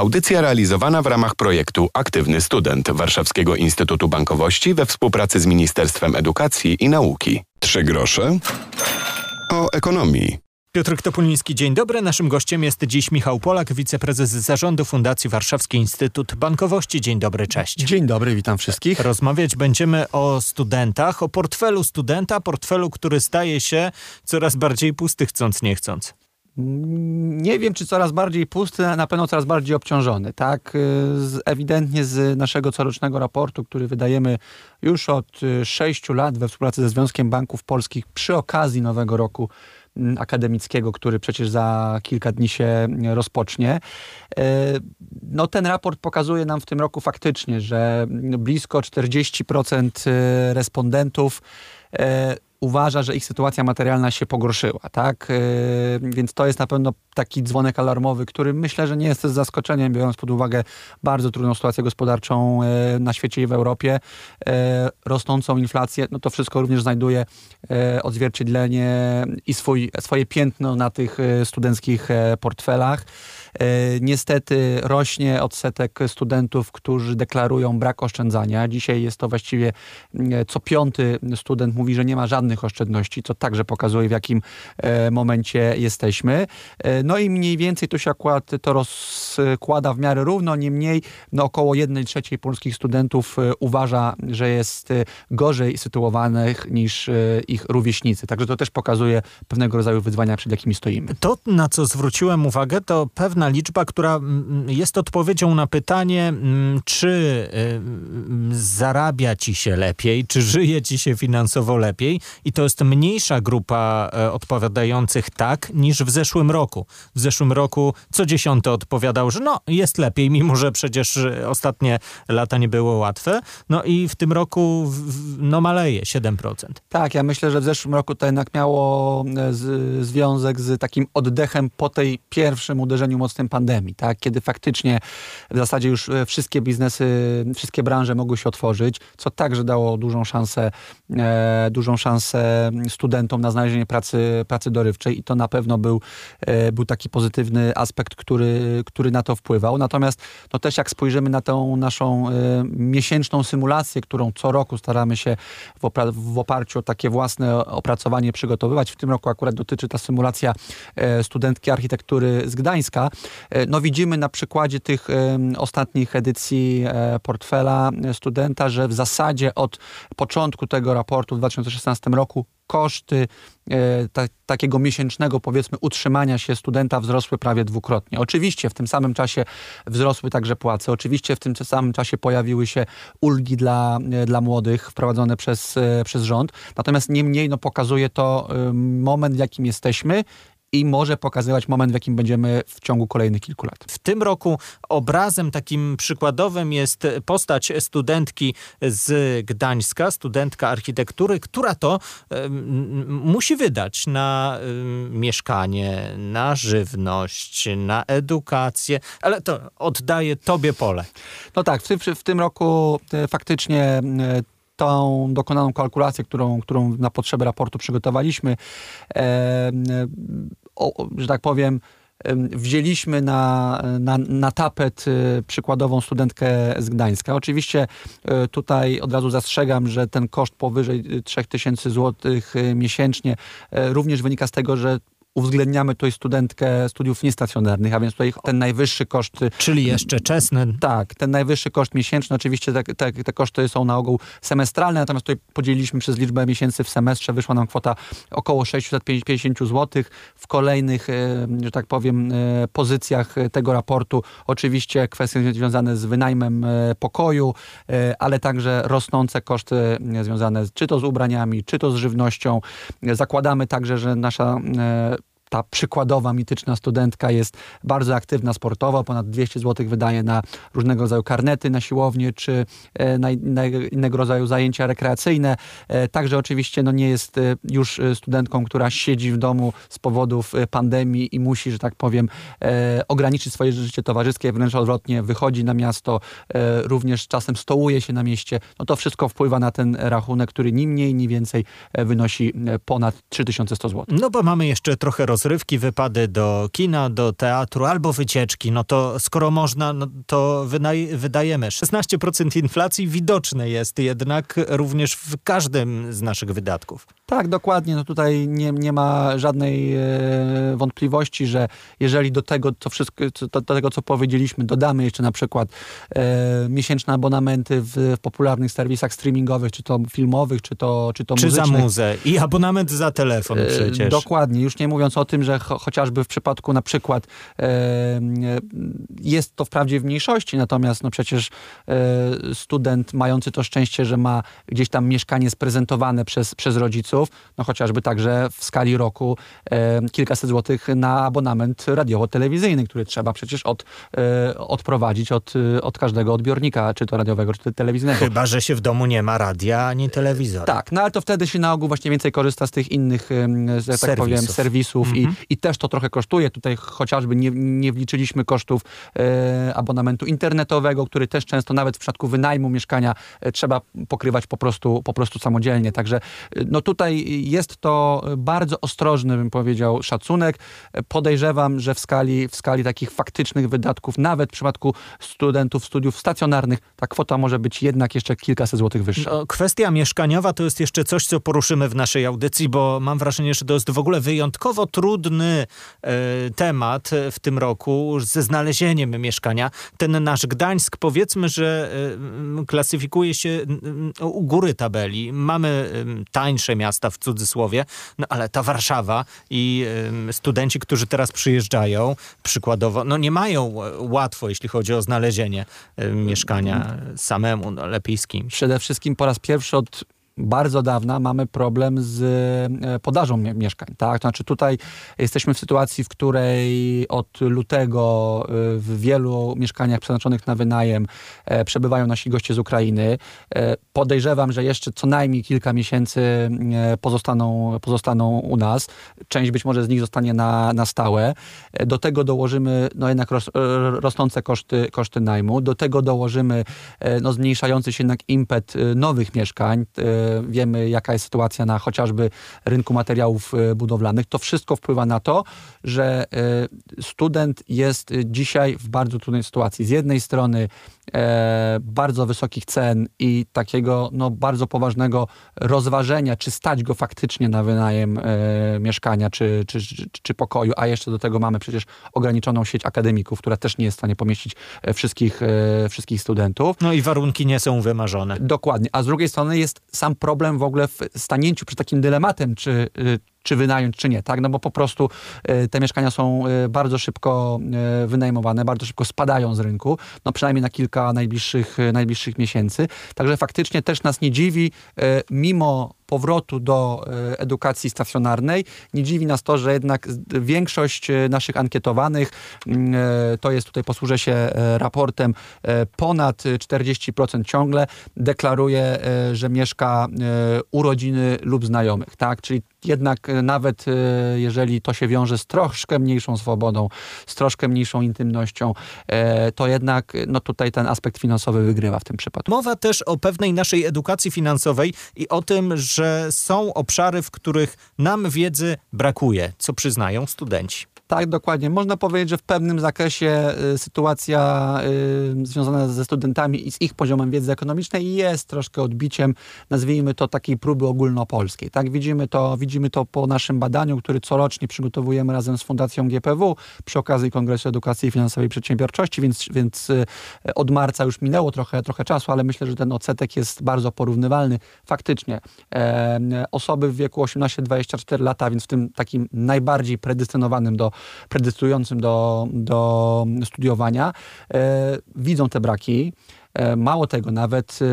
Audycja realizowana w ramach projektu Aktywny Student Warszawskiego Instytutu Bankowości we współpracy z Ministerstwem Edukacji i Nauki. Trzy grosze o ekonomii. Piotr Topuliński, dzień dobry. Naszym gościem jest dziś Michał Polak, wiceprezes zarządu Fundacji Warszawski Instytut Bankowości. Dzień dobry, cześć. Dzień dobry, witam wszystkich. Rozmawiać będziemy o studentach, o portfelu studenta, portfelu, który staje się coraz bardziej pusty, chcąc nie chcąc. Nie wiem, czy coraz bardziej pusty, na pewno coraz bardziej obciążony. Tak, z, ewidentnie z naszego corocznego raportu, który wydajemy już od sześciu lat we współpracy ze Związkiem Banków Polskich przy okazji Nowego Roku Mm, akademickiego, który przecież za kilka dni się rozpocznie. E, no, ten raport pokazuje nam w tym roku faktycznie, że blisko 40% e, respondentów uważa, że ich sytuacja materialna się pogorszyła, tak? Więc to jest na pewno taki dzwonek alarmowy, który myślę, że nie jest zaskoczeniem, biorąc pod uwagę bardzo trudną sytuację gospodarczą e, na świecie i w Europie, e, rosnącą inflację, no to wszystko również znajduje e, odzwierciedlenie i swój, swoje piętno na tych studenckich portfelach. Niestety rośnie odsetek studentów, którzy deklarują brak oszczędzania. Dzisiaj jest to właściwie co piąty student mówi, że nie ma żadnych oszczędności, co także pokazuje w jakim momencie jesteśmy. No i mniej więcej to się akurat to rozkłada w miarę równo, niemniej no około 1 trzeciej polskich studentów e, uważa, że jest e, gorzej sytuowanych niż e, ich rówieśnicy. Także to też pokazuje pewnego rodzaju wyzwania, przed jakimi stoimy. To, na co zwróciłem uwagę, to pewna liczba, która jest odpowiedzią na pytanie, czy zarabia ci się lepiej, czy żyje ci się finansowo lepiej i to jest mniejsza grupa odpowiadających tak niż w zeszłym roku. W zeszłym roku co dziesiąty odpowiadał, że no jest lepiej, mimo że przecież ostatnie lata nie było łatwe. No i w tym roku no maleje 7%. Tak, ja myślę, że w zeszłym roku to jednak miało e, z, związek z takim oddechem po tej pierwszym uderzeniu mocnym pandemii, tak? Kiedy faktycznie w zasadzie już e, wszystkie biznesy, wszystkie branże mogły się otworzyć, co także dało dużą szansę, e, dużą szansę studentom na znalezienie pracy, pracy dorywczej i to na pewno był, e, był taki pozytywny aspekt, który, który na to wpływał. Natomiast no też jak spojrzymy na tą naszą y, miesięczną symulację, którą co roku staramy się w, w, oparciu o takie własne opracowanie przygotowywać. W tym roku akurat dotyczy ta symulacja y, studentki architektury z Gdańska. Y, no widzimy na przykładzie tych ostatnich edycji portfela studenta, że w zasadzie od początku tego raportu w 2016 roku koszty e, ta, takiego miesięcznego, powiedzmy, utrzymania się studenta wzrosły prawie dwukrotnie. Oczywiście w tym samym czasie wzrosły także płace, oczywiście w tym samym czasie pojawiły się ulgi dla, e, dla młodych wprowadzone przez, e, przez rząd, natomiast niemniej no, pokazuje to moment, w jakim jesteśmy i może pokazywać moment, w jakim będziemy w ciągu kolejnych kilku lat. W tym roku obrazem takim przykładowym jest postać studentki z Gdańska, studentka architektury, która to musi wydać na mieszkanie, na żywność, na edukację, ale to oddaję tobie pole. No tak, w tym, w tym roku e, faktycznie tą dokonaną kalkulację, którą, którą na potrzeby raportu przygotowaliśmy, e, o, że tak powiem, wzięliśmy na, na, na tapet y, przykładową studentkę z Gdańska. Oczywiście y, tutaj od razu zastrzegam, że ten koszt powyżej 3000 zł y, miesięcznie również wynika z tego, że uwzględniamy tutaj studentkę studiów niestacjonarnych, a więc tutaj ten najwyższy koszt... Czyli jeszcze czesny. Tak, ten najwyższy koszt miesięczny, oczywiście te, te, te koszty są na ogół semestralne, natomiast tutaj podzieliliśmy przez liczbę miesięcy w semestrze, wyszła nam kwota około 650 zł. W kolejnych, e, że tak powiem, e, pozycjach tego raportu oczywiście kwestie związane z wynajmem e, pokoju, ale także rosnące koszty związane czy to z ubraniami, czy to z żywnością. Zakładamy także, że nasza ta przykładowa, mityczna studentka jest bardzo aktywna sportowo, ponad 200 zł wydaje na różnego rodzaju karnety na siłownię, czy e, na, innego rodzaju zajęcia rekreacyjne. E, także oczywiście no, nie jest e, już studentką, która siedzi w domu z powodów pandemii i musi, że tak powiem, ograniczyć swoje życie towarzyskie, wręcz odwrotnie, wychodzi na miasto, również czasem stołuje się na mieście. No to wszystko wpływa na ten rachunek, który ni mniej, ni więcej wynosi ponad 3100 zł. No bo mamy jeszcze trochę roz rozrywki, wypady do kina, do teatru albo wycieczki. No to skoro można, no to wydajemy. 16% inflacji widoczne jest jednak również w każdym z naszych wydatków. Tak, dokładnie. No tutaj nie, nie ma żadnej e, wątpliwości, że jeżeli do tego, co wszystko, do, do tego, co powiedzieliśmy, dodamy jeszcze na przykład e, miesięczne abonamenty w, w, popularnych serwisach streamingowych, czy to filmowych, czy to, czy to czy muzycznych. za muzę i abonament za telefon e, przecież. E, dokładnie. Już nie mówiąc o tym, że cho chociażby w przypadku na przykład e, jest to wprawdzie w mniejszości, natomiast no przecież e, student mający to szczęście, że ma gdzieś tam mieszkanie sprezentowane przez, przez rodziców, no chociażby także w skali roku e, kilkaset złotych na abonament radiowo-telewizyjny, który trzeba przecież od, e, odprowadzić od, od każdego odbiornika, czy to radiowego, czy to telewizyjnego. Chyba, że się w domu nie ma radia ani telewizora. Tak, no ale to wtedy się na ogół właśnie więcej korzysta z tych innych, że tak serwisów. powiem, serwisów -hmm. i, mhm. i też to trochę kosztuje. Tutaj chociażby nie, nie wliczyliśmy kosztów e, abonamentu internetowego, który też często nawet w przypadku wynajmu mieszkania e, trzeba pokrywać po prostu, po prostu samodzielnie. Także e, no tutaj tutaj jest to bardzo ostrożny, bym powiedział, szacunek. Podejrzewam, że w skali, w skali takich faktycznych wydatków, nawet w przypadku studentów studiów stacjonarnych, ta kwota może być jednak jeszcze kilkaset złotych wyższa. No, kwestia mieszkaniowa to jest jeszcze coś, co poruszymy w naszej audycji, bo mam wrażenie, że to jest w ogóle wyjątkowo trudny e, temat w tym roku ze znalezieniem mieszkania. Ten nasz Gdańsk, powiedzmy, że e, klasyfikuje się u góry tabeli. Mamy tańsze miasta, miasta w cudzysłowie, no ale ta Warszawa i y, studenci, którzy teraz przyjeżdżają, przykładowo, no nie mają łatwo, jeśli chodzi o znalezienie y, mieszkania samemu, no lepiej z kimś. Przede wszystkim po raz pierwszy od bardzo dawna mamy problem z e, podażą mieszkań. Tak? To znaczy tutaj jesteśmy w sytuacji, w której od lutego e, w wielu mieszkaniach przeznaczonych na wynajem e, przebywają nasi goście z Ukrainy. Podejrzewam, że jeszcze co najmniej kilka miesięcy pozostaną, pozostaną u nas. Część być może z nich zostanie na, na stałe. Do tego dołożymy no jednak ros, rosnące koszty, koszty najmu. Do tego dołożymy no, zmniejszający się jednak impet nowych mieszkań wiemy jaka jest sytuacja na chociażby rynku materiałów e, budowlanych. To wszystko wpływa na to, że e, student jest dzisiaj w bardzo trudnej sytuacji. Z jednej strony e, bardzo wysokich cen i takiego no, bardzo poważnego rozważenia, czy stać go faktycznie na wynajem mieszkania czy, czy, czy, czy pokoju, a jeszcze do tego mamy przecież ograniczoną sieć akademików, która też nie jest w stanie pomieścić wszystkich, wszystkich studentów. No i warunki nie są wymarzone. Dokładnie. A z drugiej strony jest sam problem w ogóle w stanięciu przed takim dylematem, czy, y, czy wynająć, czy nie, tak? No bo po prostu y, te mieszkania są y, bardzo szybko wynajmowane, bardzo szybko spadają z rynku, no przynajmniej na kilka najbliższych, najbliższych miesięcy. Także faktycznie też nas nie dziwi, mimo powrotu do e, edukacji stacjonarnej. Nie dziwi nas to, że jednak większość e, naszych ankietowanych, mm, e, to jest tutaj posłużę się raportem, ponad 40% ciągle deklaruje, że mieszka u rodziny lub znajomych, tak? Czyli jednak nawet jeżeli to się wiąże z troszkę mniejszą swobodą, z troszkę mniejszą intymnością, to jednak no tutaj ten aspekt finansowy wygrywa w tym przypadku. Mowa też o pewnej naszej edukacji finansowej i o tym, że że są obszary, w których nam wiedzy brakuje, co przyznają studenci. Tak, dokładnie. Można powiedzieć, że w pewnym zakresie y, sytuacja y, związana ze studentami i z ich poziomem wiedzy ekonomicznej jest troszkę odbiciem, nazwijmy to takiej próby ogólnopolskiej. Tak, widzimy to, widzimy to po naszym badaniu, który corocznie przygotowujemy razem z Fundacją GPW przy okazji Kongresu Edukacji Finansowej i Przedsiębiorczości, więc, więc y, od marca już minęło trochę, trochę czasu, ale myślę, że ten odsetek jest bardzo porównywalny. Faktycznie e, osoby w wieku 18-24 lata, więc w tym takim najbardziej predestynowanym do predestynującym do, do studiowania, e, widzą te braki. E, mało tego, nawet e,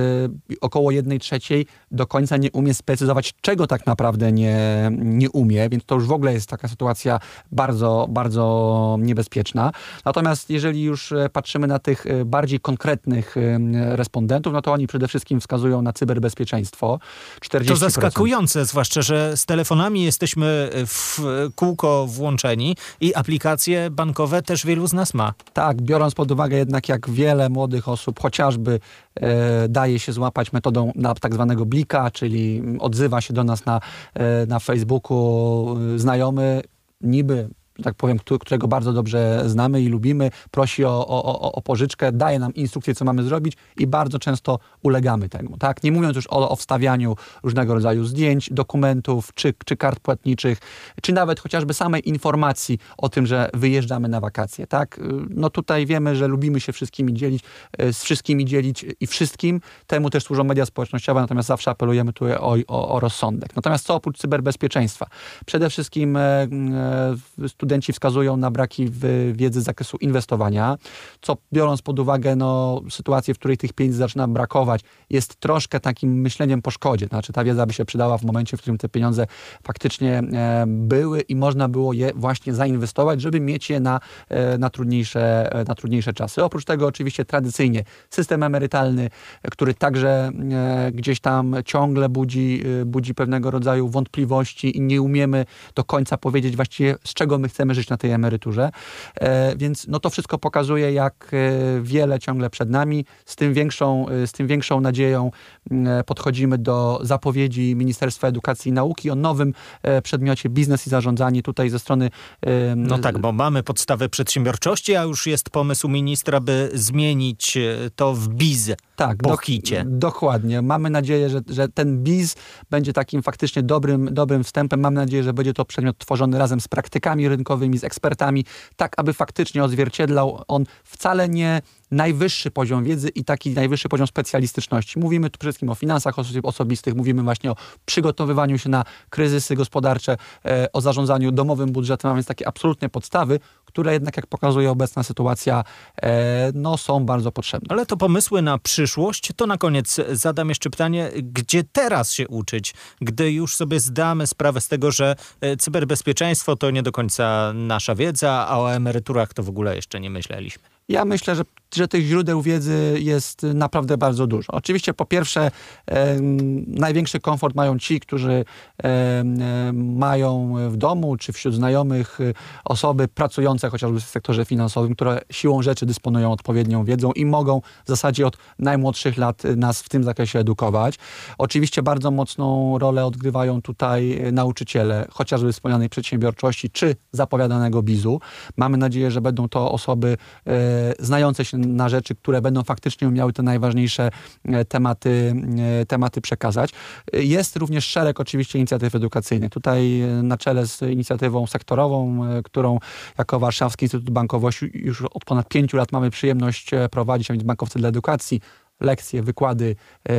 około jednej trzeciej do końca nie umie sprecyzować, czego tak naprawdę nie, nie umie, więc to już w ogóle jest taka sytuacja bardzo, bardzo niebezpieczna. Natomiast jeżeli już e, patrzymy na tych bardziej konkretnych respondentów, no to oni przede wszystkim wskazują na cyberbezpieczeństwo. 40%. To zaskakujące, zwłaszcza, że z telefonami jesteśmy w kółko włączeni i aplikacje bankowe też wielu z nas ma. Tak, biorąc pod uwagę jednak jak wiele młodych osób, chociaż chociażby e, daje się złapać metodą na tak zwanego blika, czyli odzywa się do nas na, e, na Facebooku e, znajomy niby tak powiem, którego bardzo dobrze znamy i lubimy, prosi o, o, o, pożyczkę, daje nam instrukcję, co mamy zrobić i bardzo często ulegamy temu. Tak? Nie mówiąc już o, o wstawianiu różnego rodzaju zdjęć, dokumentów, czy, czy kart płatniczych, czy nawet chociażby samej informacji o tym, że wyjeżdżamy na wakacje. Tak? No tutaj wiemy, że lubimy się wszystkimi dzielić, e, z wszystkimi dzielić i wszystkim. Temu też służą media społecznościowe, natomiast zawsze apelujemy tu o, o, o rozsądek. Natomiast co oprócz cyberbezpieczeństwa? Przede wszystkim e, e, studenci wskazują na braki w wiedzy z zakresu inwestowania, co biorąc pod uwagę no, sytuację, w której tych pieniędzy zaczyna brakować, jest troszkę takim myśleniem po szkodzie. Znaczy ta wiedza by się przydała w momencie, w którym te pieniądze faktycznie e, były i można było je właśnie zainwestować, żeby mieć je na, e, na, trudniejsze, e, na trudniejsze czasy. Oprócz tego oczywiście tradycyjnie system emerytalny, który także gdzieś tam ciągle budzi, budzi pewnego rodzaju wątpliwości i nie umiemy do końca powiedzieć właściwie z czego my chcemy chcemy żyć na tej emeryturze. E, więc no to wszystko pokazuje, jak e, wiele ciągle przed nami. Z tym większą, e, z tym większą nadzieją podchodzimy do zapowiedzi Ministerstwa Edukacji i Nauki o nowym przedmiocie biznes i zarządzanie tutaj ze strony... No tak, bo mamy podstawę przedsiębiorczości, a już jest pomysł ministra, by zmienić to w biz tak, po hicie. Dokładnie. Mamy nadzieję, że, że ten biz będzie takim faktycznie dobrym, dobrym wstępem. Mam nadzieję, że będzie to przedmiot tworzony razem z praktykami rynkowymi, z ekspertami, tak aby faktycznie odzwierciedlał on wcale nie najwyższy poziom wiedzy i taki najwyższy poziom specjalistyczności. Mówimy tu przede wszystkim o finansach osobistych, mówimy właśnie o przygotowywaniu się na kryzysy gospodarcze, e, o zarządzaniu domowym budżetem, a więc takie absolutne podstawy, które jednak, jak pokazuje obecna sytuacja, e, no, są bardzo potrzebne. Ale to pomysły na przyszłość. To na koniec zadam jeszcze pytanie, gdzie teraz się uczyć, gdy już sobie zdamy sprawę z tego, że e, cyberbezpieczeństwo to nie do końca nasza wiedza, a o emeryturach to w ogóle jeszcze nie myśleliśmy. Ja myślę, że, że tych źródeł wiedzy jest naprawdę bardzo dużo. Oczywiście po pierwsze e, największy komfort mają ci, którzy e, mają w domu czy wśród znajomych e, osoby pracujące chociażby w sektorze finansowym, które siłą rzeczy dysponują odpowiednią wiedzą i mogą w zasadzie od najmłodszych lat nas w tym zakresie edukować. Oczywiście bardzo mocną rolę odgrywają tutaj nauczyciele, chociażby wspomnianej przedsiębiorczości czy zapowiadanego bizu. Mamy nadzieję, że będą to osoby e, znające się na rzeczy, które będą faktycznie umiały te najważniejsze e, tematy, e, tematy przekazać. Jest również szereg oczywiście inicjatyw edukacyjnych. Tutaj e, na czele z inicjatywą sektorową, którą jako Warszawski Instytut Bankowości już od ponad pięciu lat mamy przyjemność prowadzić, a więc Bankowcy dla Edukacji, lekcje, wykłady, e,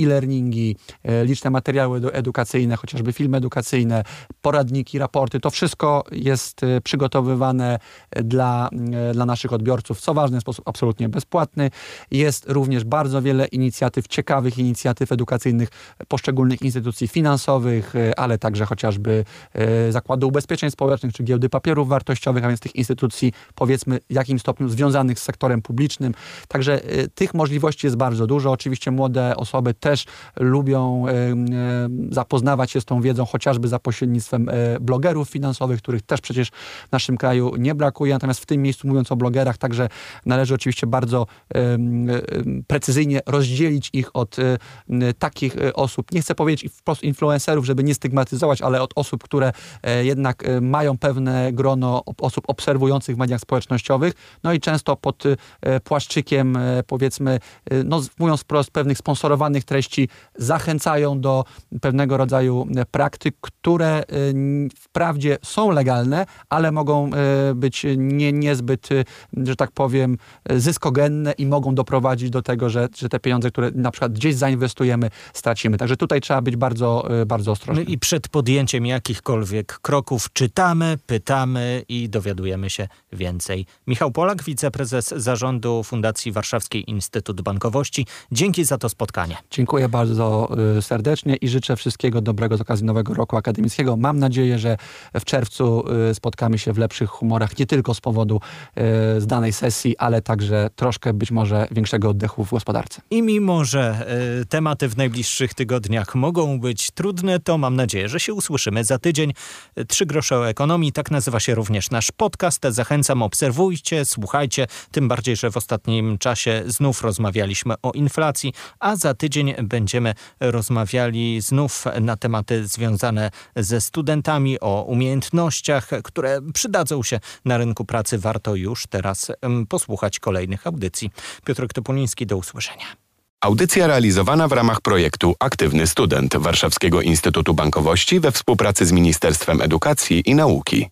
e-learningi, e, liczne materiały edukacyjne, chociażby filmy edukacyjne, poradniki, raporty. To wszystko jest e, przygotowywane dla, dla naszych odbiorców, co ważne, w sposób absolutnie bezpłatny. Jest również bardzo wiele inicjatyw, ciekawych inicjatyw edukacyjnych poszczególnych instytucji finansowych, ale także chociażby Zakładu Ubezpieczeń Społecznych czy Giełdy Papierów Wartościowych, a więc tych instytucji powiedzmy w jakim stopniu związanych z sektorem publicznym. Także tych możliwości jest bardzo dużo. Oczywiście młode osoby też lubią zapoznawać się z tą wiedzą, chociażby za pośrednictwem e, blogerów finansowych, których też przecież w naszym kraju nie brakuje. Natomiast w tym miejscu, mówiąc o blogerach, także należy oczywiście bardzo precyzyjnie rozdzielić ich od e, takich e, osób, nie chcę powiedzieć wprost influencerów, żeby nie stygmatyzować, ale od osób, które jednak mają pewne grono osób obserwujących w mediach społecznościowych, no i często pod płaszczykiem powiedzmy no mówiąc wprost, pewnych sponsorowanych treści zachęcają do pewnego rodzaju praktyk, które y, wprawdzie są legalne, ale mogą y, być nie, niezbyt, że tak powiem, zyskogenne i mogą doprowadzić do tego, że, że te pieniądze, które na przykład gdzieś zainwestujemy, stracimy. Także tutaj trzeba być bardzo, bardzo ostrożnym. I przed podjęciem jakichkolwiek kroków czytamy, pytamy i dowiadujemy się więcej. Michał Polak, wiceprezes zarządu Fundacji Warszawskiej Instytut Bankowy Bankowości. Dzięki za to spotkanie. Dziękuję bardzo y, serdecznie i życzę wszystkiego dobrego z okazji Nowego Roku Akademickiego. Mam nadzieję, że w czerwcu y, spotkamy się w lepszych humorach, nie tylko z powodu y, z danej sesji, ale także troszkę być może większego oddechu w gospodarce. I mimo, że tematy w najbliższych tygodniach mogą być trudne, to mam nadzieję, że się usłyszymy za tydzień. Trzy grosze o ekonomii, tak nazywa się również nasz podcast. Zachęcam, obserwujcie, słuchajcie, tym bardziej, że w ostatnim czasie znów rozmawialiśmy o inflacji, a za tydzień będziemy rozmawiali znów na tematy związane ze studentami, o umiejętnościach, które przydadzą się na rynku pracy. Warto już teraz posłuchać kolejnych audycji. Piotr Topuliński, do usłyszenia. Audycja realizowana w ramach projektu Aktywny Student Warszawskiego Instytutu Bankowości we współpracy z Ministerstwem Edukacji i Nauki.